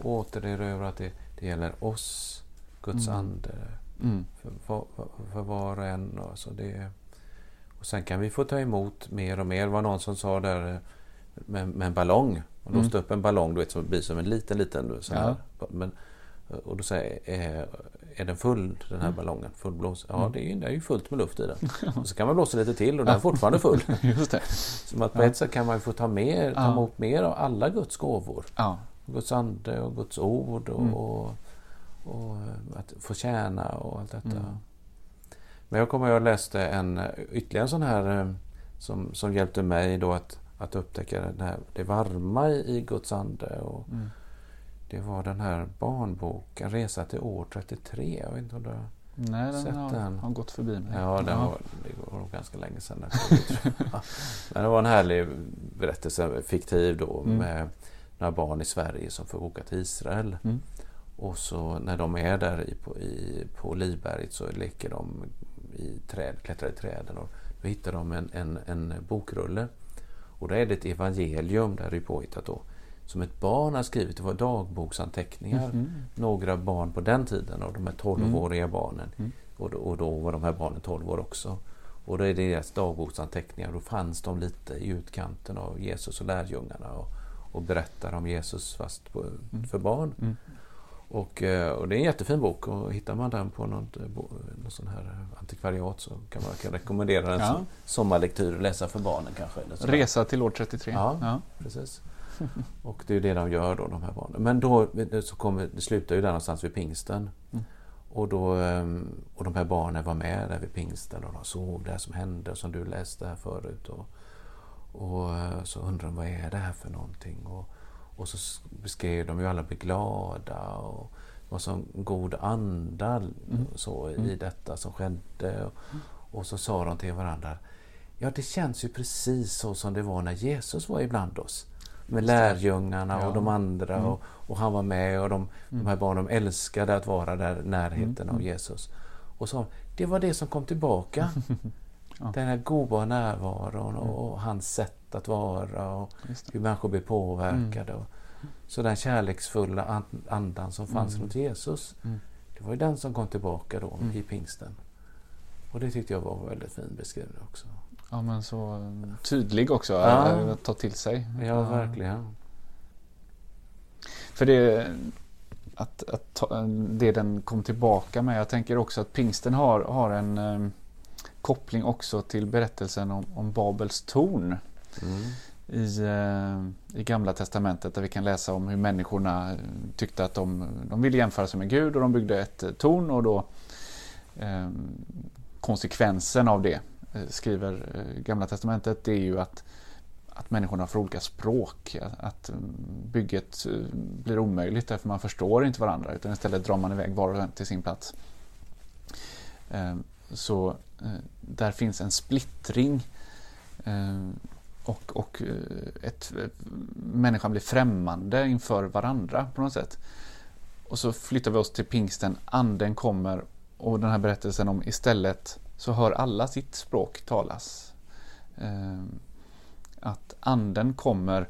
och återerövra att det, det gäller oss, Guds
Mm.
ande,
Mm.
för, för, för var och en. Och, så det, och sen kan vi få ta emot mer och mer. Det var någon som sa där eh, med, med en ballong. Man
Mm.
låste upp en ballong du vet, som blir som en liten, liten så här.
Ja.
Men, och då säger är, är den full den här
Mm.
ballongen? Fullblås? Ja,
Mm.
det är, det är ju fullt med luft i den. Och så kan man blåsa lite till och den är fortfarande full.
Just det.
Som att på ett sätt kan man få ta, mer, ta emot mer av alla Guds gåvor.
Ja.
Guds ande och Guds ord och,
Mm.
och, och att få tjäna och allt detta.
Mm.
Men jag kommer ihåg att jag läste en ytterligare en sån här eh, som, som hjälpte mig då att, att upptäcka det, här, det varma i Guds ande. Och
Mm.
Det var den här barnboken Resa till år 33. Jag vet inte om du har...
Nej, den
Sett
har,
den.
har gått förbi mig.
Ja, den Var, det var nog ganska länge sedan. Men det var en härlig berättelse, fiktiv då,
Mm.
med några barn i Sverige som får åka till Israel.
Mm.
Och så när de är där i, på, i, på Olivberget så leker de i träd, klättrar i träden och då hittar de en, en, en bokrulle. Och då är det ett evangelium, där är påhittat då, som ett barn har skrivit. Det var dagboksanteckningar.
Mhm.
Några barn på den tiden av de här 12-åriga barnen.
Mm.
Och, då, och då var de här barnen 12 år också. Och då är det deras dagboksanteckningar. Då fanns de lite i utkanten av Jesus och lärjungarna och, och berättar om Jesus fast på,
Mm.
för barn.
Mm.
Och, eh, och det är en jättefin bok och hittar man den på något, eh, något sån här antikvariat så kan man kan rekommendera den
Ja.
som sommarlektyr, läsa för barnen kanske. Eller.
Resa till år 33.
Ja.
Ja.
Precis. Och det är det de gör då, de här barnen. Men då så kommer, det slutar ju där någonstans vid pingsten.
Mm.
Och, då, ehm, och de här barnen var med där vid pingsten och de såg det här som hände som du läste här förut. Och, och eh, så undrade de vad är det här för någonting? Och, och så beskrev de ju alla bli glada och det var sån god anda
Mm.
så, i
Mm.
detta som skedde. Och, och så sa de till varandra Ja, det känns ju precis så som det var när Jesus var ibland oss. Med lärjungarna
Ja.
och de andra
Mm.
och, och han var med och de, de här barnen älskade att vara där närheten
Mm.
av Jesus. Och så, det var det som kom tillbaka.
Ja.
Den här goda närvaron och, och hans sätt att vara och hur människor blir påverkade. Och, så den kärleksfulla an- andan som fanns
Mm.
runt Jesus.
Mm.
Det var ju den som kom tillbaka då
Mm.
i pingsten. Och det tyckte jag var en väldigt fin beskrivning också.
Ja, men så eh, tydlig också.
Ja.
eh, Att ta till sig.
Ja, verkligen.
För det, att, att ta, det den kom tillbaka med. Jag tänker också att pingsten har, har en eh, koppling också till berättelsen om, om Babels torn
Mm.
i, eh, i Gamla Testamentet där vi kan läsa om hur människorna eh, tyckte att de, de ville jämföra sig med Gud och de byggde ett eh, torn och då eh, konsekvensen av det eh, Eh, skriver eh, Gamla Testamentet det är ju att att människorna får olika språk, att, mm, bygget eh, blir omöjligt därför man förstår inte varandra utan istället drar man iväg var och en till sin plats. Så där finns en splittring och, och ett, ett, människan blir främmande inför varandra på något sätt. Och så flyttar vi oss till pingsten, anden kommer och den här berättelsen om istället så hör alla sitt språk talas. Eh, Att anden kommer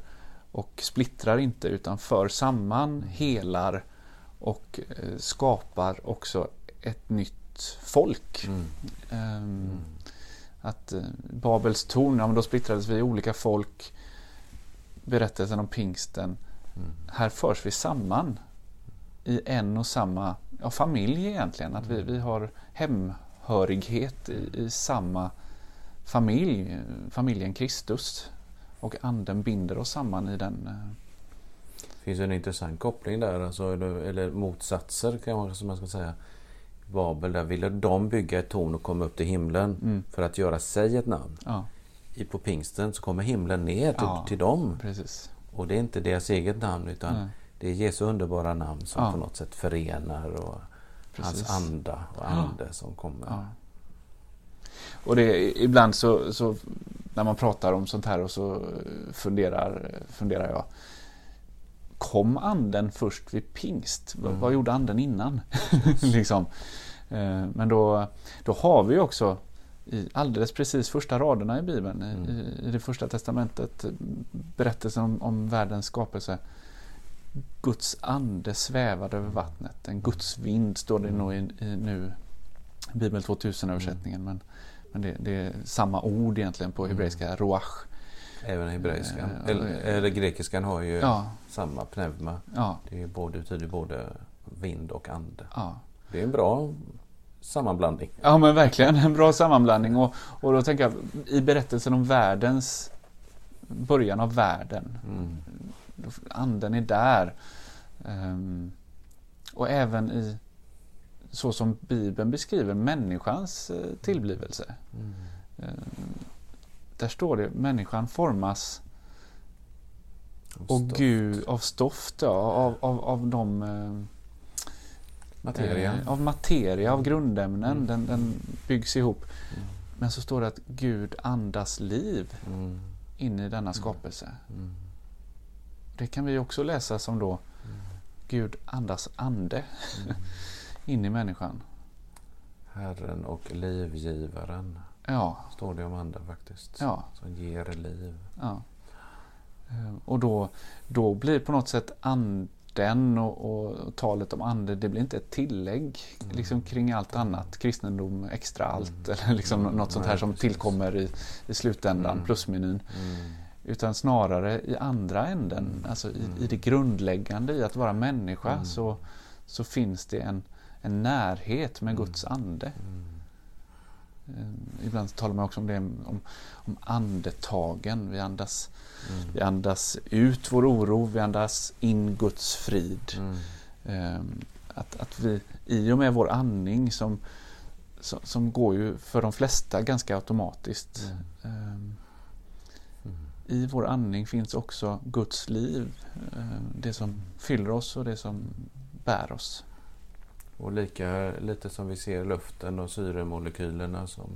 och splittrar inte utan för samman, helar och eh, skapar också ett nytt folk.
Mm.
Ehm, Att eh, Babels torn, ja, men då splittrades vi i olika folk. Berättelsen om pingsten.
Mm.
Här förs vi samman i en och samma ja, familj egentligen. Att vi, vi har hemhörighet i, i samma familj, familjen Kristus. Och anden binder oss samman i den. eh,
Det finns en intressant koppling där, alltså, eller, eller motsatser kan man, som man ska säga. Babel, där ville de bygga ett torn och komma upp till himlen
Mm.
för att göra sig ett namn.
Ja,
I, på pingsten så kommer himlen ner till,
Ja.
till dem.
precis.
Och det är inte deras eget namn utan
Nej.
det är Jesu underbara namn som
Ja.
på något sätt förenar och
Precis.
hans anda och ande som kommer.
Ja. Och det, ibland så, så när man pratar om sånt här och så funderar, funderar jag. Kom anden först vid pingst?
Mm.
Vad gjorde anden innan? liksom. Eh, Men då, då har vi också i alldeles precis första raderna i Bibeln, i,
Mm.
i, i det första testamentet, berättelsen om, om världens skapelse. Guds ande svävade över vattnet. En Guds vind står det nog i, i nu Bibel 2000 översättningen. Men, men det, det, är samma ord egentligen på hebreiska, roach.
Även hebreiskan.
Eh,
eller, eller grekiskan har ju
Ja,
samma pneuma.
ja,
Det är både, betyder både vind och ande.
ja.
Det är en bra sammanblandning.
Ja men verkligen en bra sammanblandning och, och då tänker jag i berättelsen om världens början av världen.
Mm.
Anden är där. Ehm, och även i så som Bibeln beskriver människans eh, tillblivelse.
Mm.
Ehm, där står det människan formas
Och
och
stoft.
Gud av stoft, ja, av, av, av de eh,
Materia.
Eh, av materia, av grundämnen.
Mm.
Den, den byggs ihop.
Mm.
Men så står det att Gud andas liv
Mm.
in i denna skapelse.
Mm.
Det kan vi också läsa som då
Mm.
Gud andas ande
Mm.
in i människan.
Herren och livgivaren
Ja,
står det om anden faktiskt.
ja,
Som ger liv.
ja. Eh, Och då, då blir på något sätt anden och, och talet om ande, det blir inte ett tillägg
Mm.
liksom kring allt annat. Kristendom extra allt
Mm.
eller liksom
Mm.
något sånt här som tillkommer i, i slutändan,
Mm.
plusmenyn. Utan snarare i andra änden,
Mm.
alltså i, i det grundläggande i att vara människa
Mm.
så, så finns det en, en närhet med
Mm.
Guds ande.
Mm.
Eh, ibland talar man också om det om, om andetagen. Vi andas,
Mm.
vi andas ut vår oro, vi andas in Guds frid.
Mm.
Eh, att, att vi i och med vår andning som, som, som går ju för de flesta ganska automatiskt.
Mm.
Eh,
Mm.
I vår andning finns också Guds liv. eh, Det som fyller oss och det som bär oss.
Och lika lite som vi ser luften och syremolekylerna som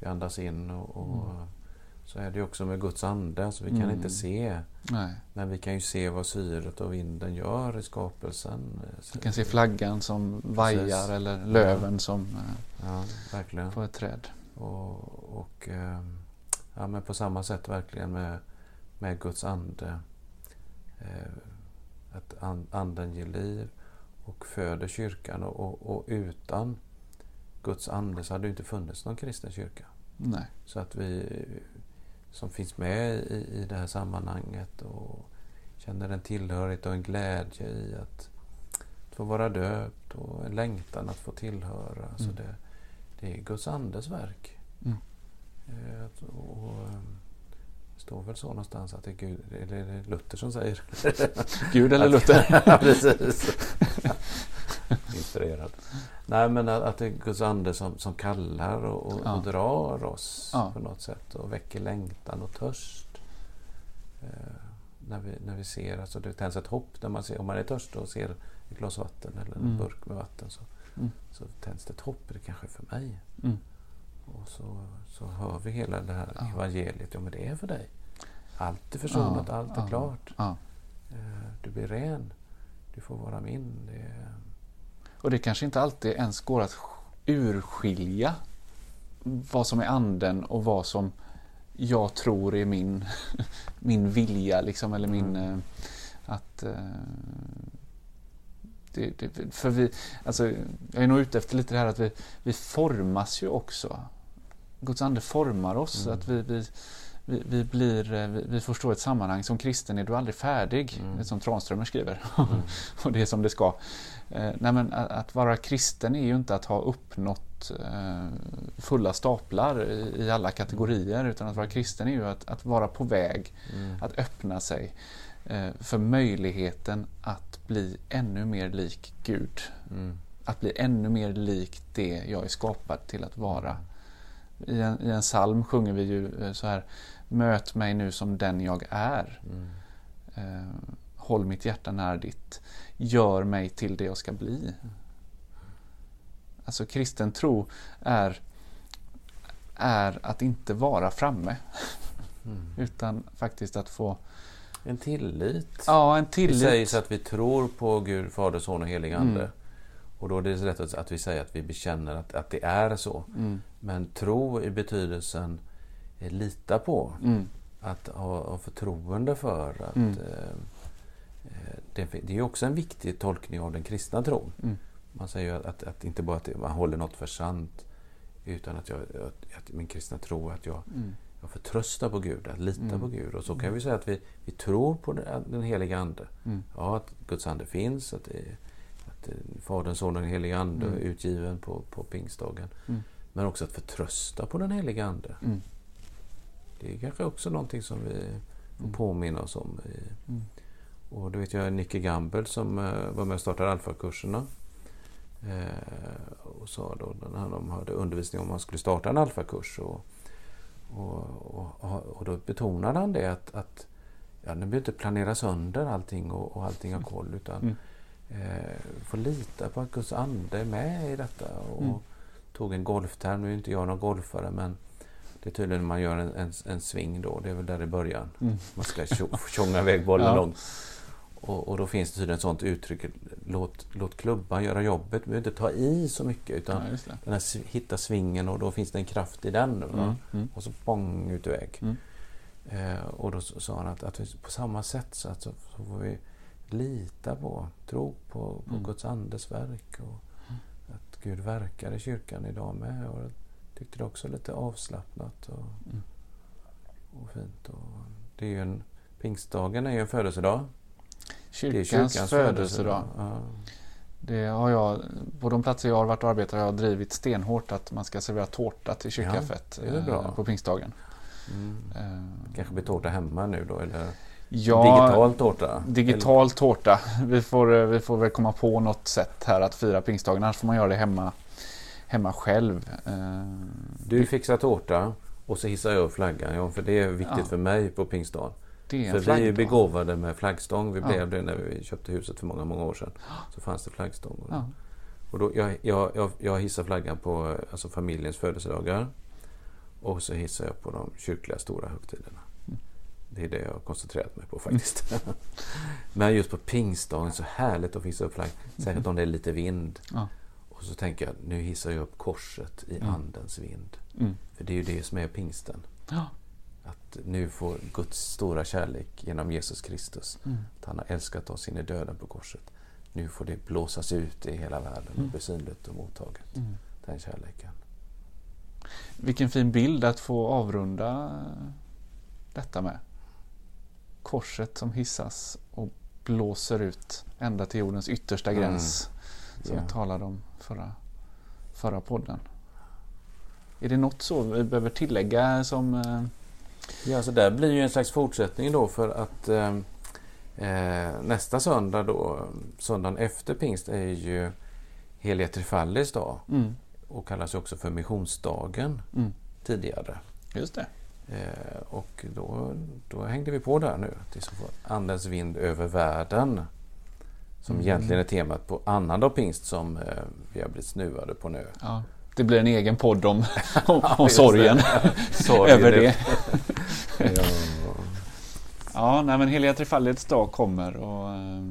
vi andas in och, och
Mm.
så är det också med Guds ande. Alltså vi kan
Mm.
inte se
Nej.
men vi kan ju se vad syret och vinden gör i skapelsen.
Du kan se flaggan som vajar
Precis.
eller löven som eh,
Ja, verkligen.
på ett träd.
Och, och eh, ja, men på samma sätt verkligen med, med Guds ande. Eh, att an, anden ger liv och föder kyrkan och, och, och utan Guds ande så hade det inte funnits någon kristen kyrka.
Nej.
Så att vi som finns med i, i det här sammanhanget och känner en tillhörighet och en glädje i att, att få vara döpt och en längtan att få tillhöra. Så
Mm.
det, det är Guds andes verk. Eh, och, ehm, det står väl så någonstans att det är Gud, eller är det Luther som säger?
Gud eller Luther?
Precis. Inspirerad. Nej, men att, att det är Guds ande som, som kallar och, och,
Ja.
och drar oss
Ja.
på något sätt och väcker längtan och törst. Eh, när, vi, när vi ser, alltså det tänds ett hopp när man ser, om man är törstig och ser ett glas vatten eller en
Mm.
burk med vatten så,
Mm.
så tänds det ett hopp, det kanske är för mig.
Mm.
Och så, så hör vi hela det här
Ja.
evangeliet, ja men det är för dig. Allt är försonat,
Ja,
allt är
ja,
klart.
Ja.
Eh, Du blir ren. Du får vara min. Det är...
Och det kanske inte alltid ens går att urskilja vad som är anden och vad som jag tror är min, min vilja liksom, eller min...
Mm.
eh, Att... eh, Det, det, för vi, alltså, jag är nog ute efter lite det här att vi, vi formas ju också. Guds ande formar oss.
Mm.
Att vi, vi, vi, vi, blir, eh, vi, förstår ett sammanhang. Som kristen är du aldrig färdig.
Mm.
Som Tranströmer skriver.
Mm.
och det är som det ska. Eh, nej men att, att vara kristen är ju inte att ha uppnått eh, fulla staplar i, i alla kategorier utan att vara kristen är ju att, att vara på väg
Mm.
att öppna sig eh, för möjligheten att bli ännu mer lik Gud.
Mm.
Att bli ännu mer lik det jag är skapad till att vara. I en, i en psalm sjunger vi ju eh, så här Möt mig nu som den jag är.
Mm.
Eh, håll mitt hjärta nära ditt. Gör mig till det jag ska bli. Alltså kristen tro är, är att inte vara framme.
Mm.
Utan faktiskt att få
En tillit.
ja, en
Det
tillit.
sägs att vi tror på Gud, Fader, Son och Helig Ande.
Mm.
Och då är det rätt att- vi säger att vi bekänner att, att det är så.
Mm,
Men tro i betydelsen eh, lita på.
mm,
Att ha, ha förtroende för att
Mm.
eh, eh, det, det är också en viktig tolkning av den kristna tron.
Mm.
Man säger ju att, att inte bara att man håller något för sant utan att, jag, att, min kristna tro att jag,
Mm.
jag förtröstar på Gud, att lita
Mm.
på Gud. Och så kan vi säga att vi, vi tror på den, den heliga Ande.
Mm.
Ja, att Guds Ande finns, att, det, att det, Fadern, Sonen och helige Ande
Mm.
utgiven på, på pingstdagen.
Mm.
Men också att förtrösta på den heliga Ande.
Mm.
Det är kanske också någonting som vi får
Mm.
påminna oss om.
Mm.
Och då vet jag Nicky Gamble som eh, var med och startade alfakurserna. Eh, och sa då när de hade undervisning om man skulle starta en alfakurs. Och, och, och, och då betonade han det att, att ja, ni behöver inte planera sönder allting och, och allting har koll. Utan
Mm.
Eh, få lita på att Guds ande är med i detta. Och
Mm.
tog en golfterm. Nu är inte jag någon golfare men det är tydligen man gör en, en, en sving då. Det är väl där i början.
Mm.
Man ska tjo- tjonga iväg bollen
Ja.
långt. Och, och då finns det tydligen ett sånt uttryck. Låt, låt klubban göra jobbet. Vi behöver inte ta i så mycket. Utan
Ja,
den här, hitta svingen och då finns det en kraft i den.
Mm. Mm.
Och så bong ut iväg.
Mm.
Eh, och då sa han att, att på samma sätt så, att, så, så får vi lita på, tro på, på
Mm.
Guds andes verk. Och att Gud verkar i kyrkan idag med. Och jag tyckte det också lite avslappnat och,
Mm.
och fint. Och det är ju en, pingstdagen är ju en födelsedag. Det är
Kyrkans, födelsedag.
Ja.
Det har jag, på de platser jag har varit och arbetat har jag drivit stenhårt att man ska servera tårta till kyrkkaffet
Ja,
eh, på pingstdagen.
Mm.
Eh,
Kanske blir tårta hemma nu då? Eller
Ja,
digital tårta?
Digital tårta. Vi får, eh, vi får väl komma på något sätt här att fira pingstdagen. Annars får man göra det hemma, hemma själv. Eh,
Du fixar tårta och så hissar jag flaggan. Ja, för det är viktigt
Ja.
för mig på pingstdagen. För vi är ju begåvade med flaggstång. Vi
Ja.
blev det när vi köpte huset för många, många år sedan. Så fanns det flaggstång.
Ja.
Och då, jag, jag, jag, jag hissar flaggan på eh, alltså familjens födelsedagar. Och så hissar jag på de kyrkliga stora högtiderna. Det är det jag har koncentrerat mig på faktiskt. Men just på pingstdagen, så härligt att hissa upp flaggan. Särskilt om det är lite vind.
Ja.
Och så tänker jag, nu hissar jag upp korset i
Mm.
andens vind.
Mm.
För det är ju det som är pingsten.
Ja.
Att nu får Guds stora kärlek genom Jesus Kristus,
Mm.
att han har älskat oss in i döden på korset. Nu får det blåsas ut i hela världen och
Mm.
bli synligt och mottaget.
Mm.
Den kärleken.
Vilken fin bild att få avrunda detta med. Korset som hissas och blåser ut ända till jordens yttersta
Mm.
gräns. Som
Ja.
vi talade om förra, förra podden. Är det något så vi behöver tillägga som... eh,
Ja, så där blir ju en slags fortsättning då för att eh, eh, nästa söndag då, söndagen efter pingst, är ju Heliga Trefallis dag
Mm,
och kallas också för missionsdagen
mm,
tidigare.
just det.
Eh, och då, då hängde vi på där nu. Det som Andens vind över världen. Som
Mm.
egentligen är temat på annandag pingst som eh, vi har blivit snuvade på nu.
Ja, det blir en egen podd om, om, om sorgen
Sorg,
över det.
ja.
Ja, nej, men Heliga Trefaldighets dag kommer och eh,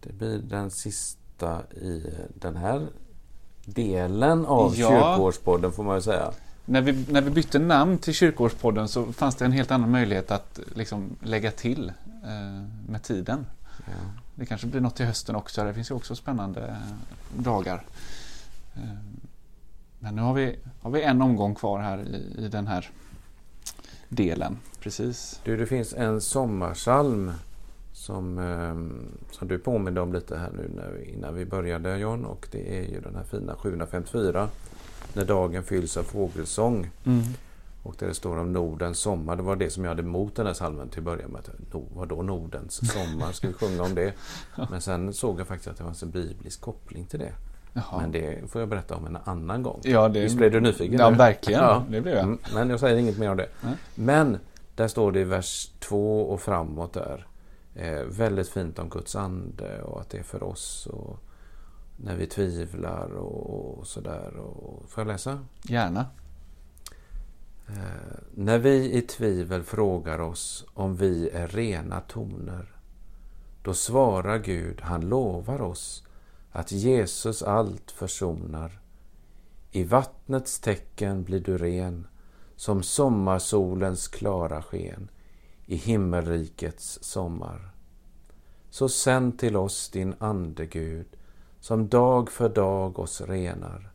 Det blir den sista i den här delen av
Ja.
kyrkårspodden får man ju säga.
När, vi, när vi bytte namn till Kyrkårspodden så fanns det en helt annan möjlighet att liksom, lägga till eh, med tiden.
Ja.
Det kanske blir något till hösten också. Det finns ju också spännande eh, dagar. Eh, Men nu har vi, har vi en omgång kvar här i, i den här delen. Precis.
Du, det finns en sommarsalm som, eh, som du påminde om lite här nu när vi, innan vi började John och det är ju den här fina 754 När dagen fylls av fågelsång och där det står om Nordens sommar. Det var det som jag hade emot den här salmen till att börja med. No, vadå Nordens sommar? Ska vi sjunga om det? Men sen såg jag faktiskt att det fanns en biblisk koppling till det.
Jaha.
Men det får jag berätta om en annan gång.
Ja, det,
Visst blev du nyfiken?
Ja,
nu?
verkligen.
Ja.
Det blev jag.
Mm, Men jag säger inget mer om det.
Nej.
Men där står det i vers 2 och framåt där. Eh, väldigt fint om Guds ande och att det är för oss och när vi tvivlar och, och sådär. Och, får jag läsa?
Gärna.
Eh, när vi i tvivel frågar oss om vi är rena toner, då svarar Gud, han lovar oss att Jesus allt försonar. I vattnets tecken blir du ren, som sommarsolens klara sken i himmelrikets sommar. Så sänd till oss din ande, Gud, som dag för dag oss renar,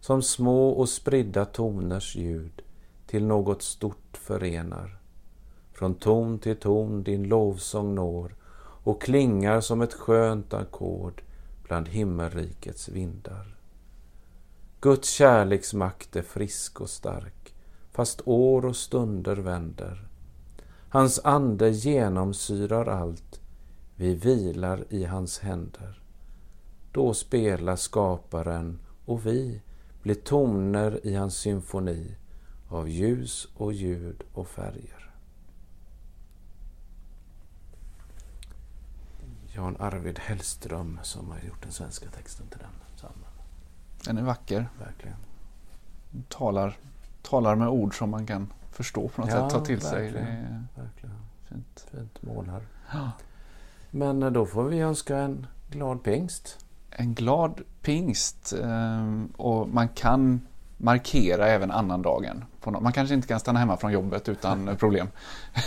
som små och spridda toners ljud till något stort förenar. Från ton till ton din lovsång når och klingar som ett skönt ackord bland himmelrikets vindar. Guds kärleksmakt är frisk och stark, fast år och stunder vänder. Hans ande genomsyrar allt, vi vilar i hans händer. Då spelar skaparen och vi blir toner i hans symfoni av ljus och ljud och färger. Jan Arvid Hellström som har gjort den svenska texten till den psalmen.
Den är vacker.
Verkligen.
Talar, talar med ord som man kan förstå på något
Ja,
sätt. Ta till sig.
Verkligen.
är
Verkligen.
fint.
Fint målar.
Ja.
Men eh, då får vi önska en glad pingst.
En glad pingst. ehm, Och man kan markera även annandagen. Man kanske inte kan stanna hemma från jobbet utan problem.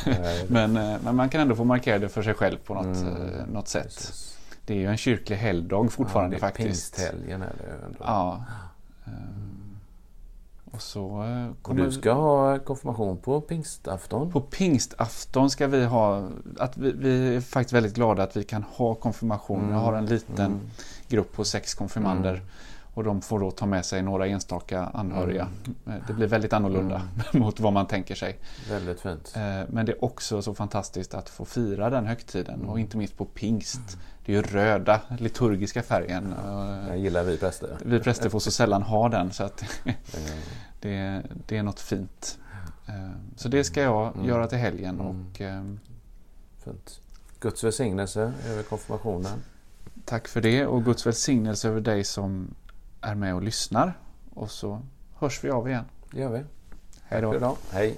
Nej,
Men, eh, men man kan ändå få markera det för sig själv på något,
Mm,
eh, något sätt.
precis.
Det är ju en kyrklig helgdag fortfarande
ja, det är
faktiskt.
Pingsthelgen är det ju ändå.
Ja. Ehm, Och så eh,
Och
kommer
du ska ha konfirmation på pingstafton.
På pingstafton ska vi ha, att vi, vi är faktiskt väldigt glada att vi kan ha konfirmation.
Mm.
Jag har en liten
Mm.
grupp på sex konfirmander.
Mm.
Och de får då ta med sig några enstaka anhöriga. Eh, Det blir väldigt annorlunda mot vad man tänker sig.
Väldigt fint.
Eh, Men det är också så fantastiskt att få fira den högtiden
Mm.
och inte minst på pingst. Det är ju röda, liturgiska färgen. Eh,
gillar vi präster.
Vi präster får så sällan ha den så att
Eh,
det, det är något fint. Eh, Så det ska jag
Mm.
göra till helgen
Mm.
och eh,
Fint. Guds välsignelse över konfirmationen.
tack för det och Guds välsignelse över dig som är med och lyssnar. Och så hörs vi av igen.
Det gör vi.
Hej då.
Hej.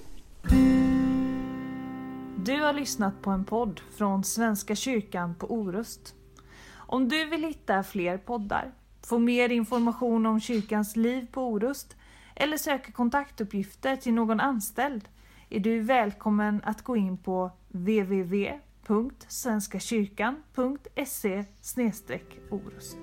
Du har lyssnat på en podd från Svenska kyrkan på Orust. Om du vill hitta fler poddar, få mer information om kyrkans liv på Orust eller söka kontaktuppgifter till någon anställd är du välkommen att gå in på www.svenskakyrkan.se orust.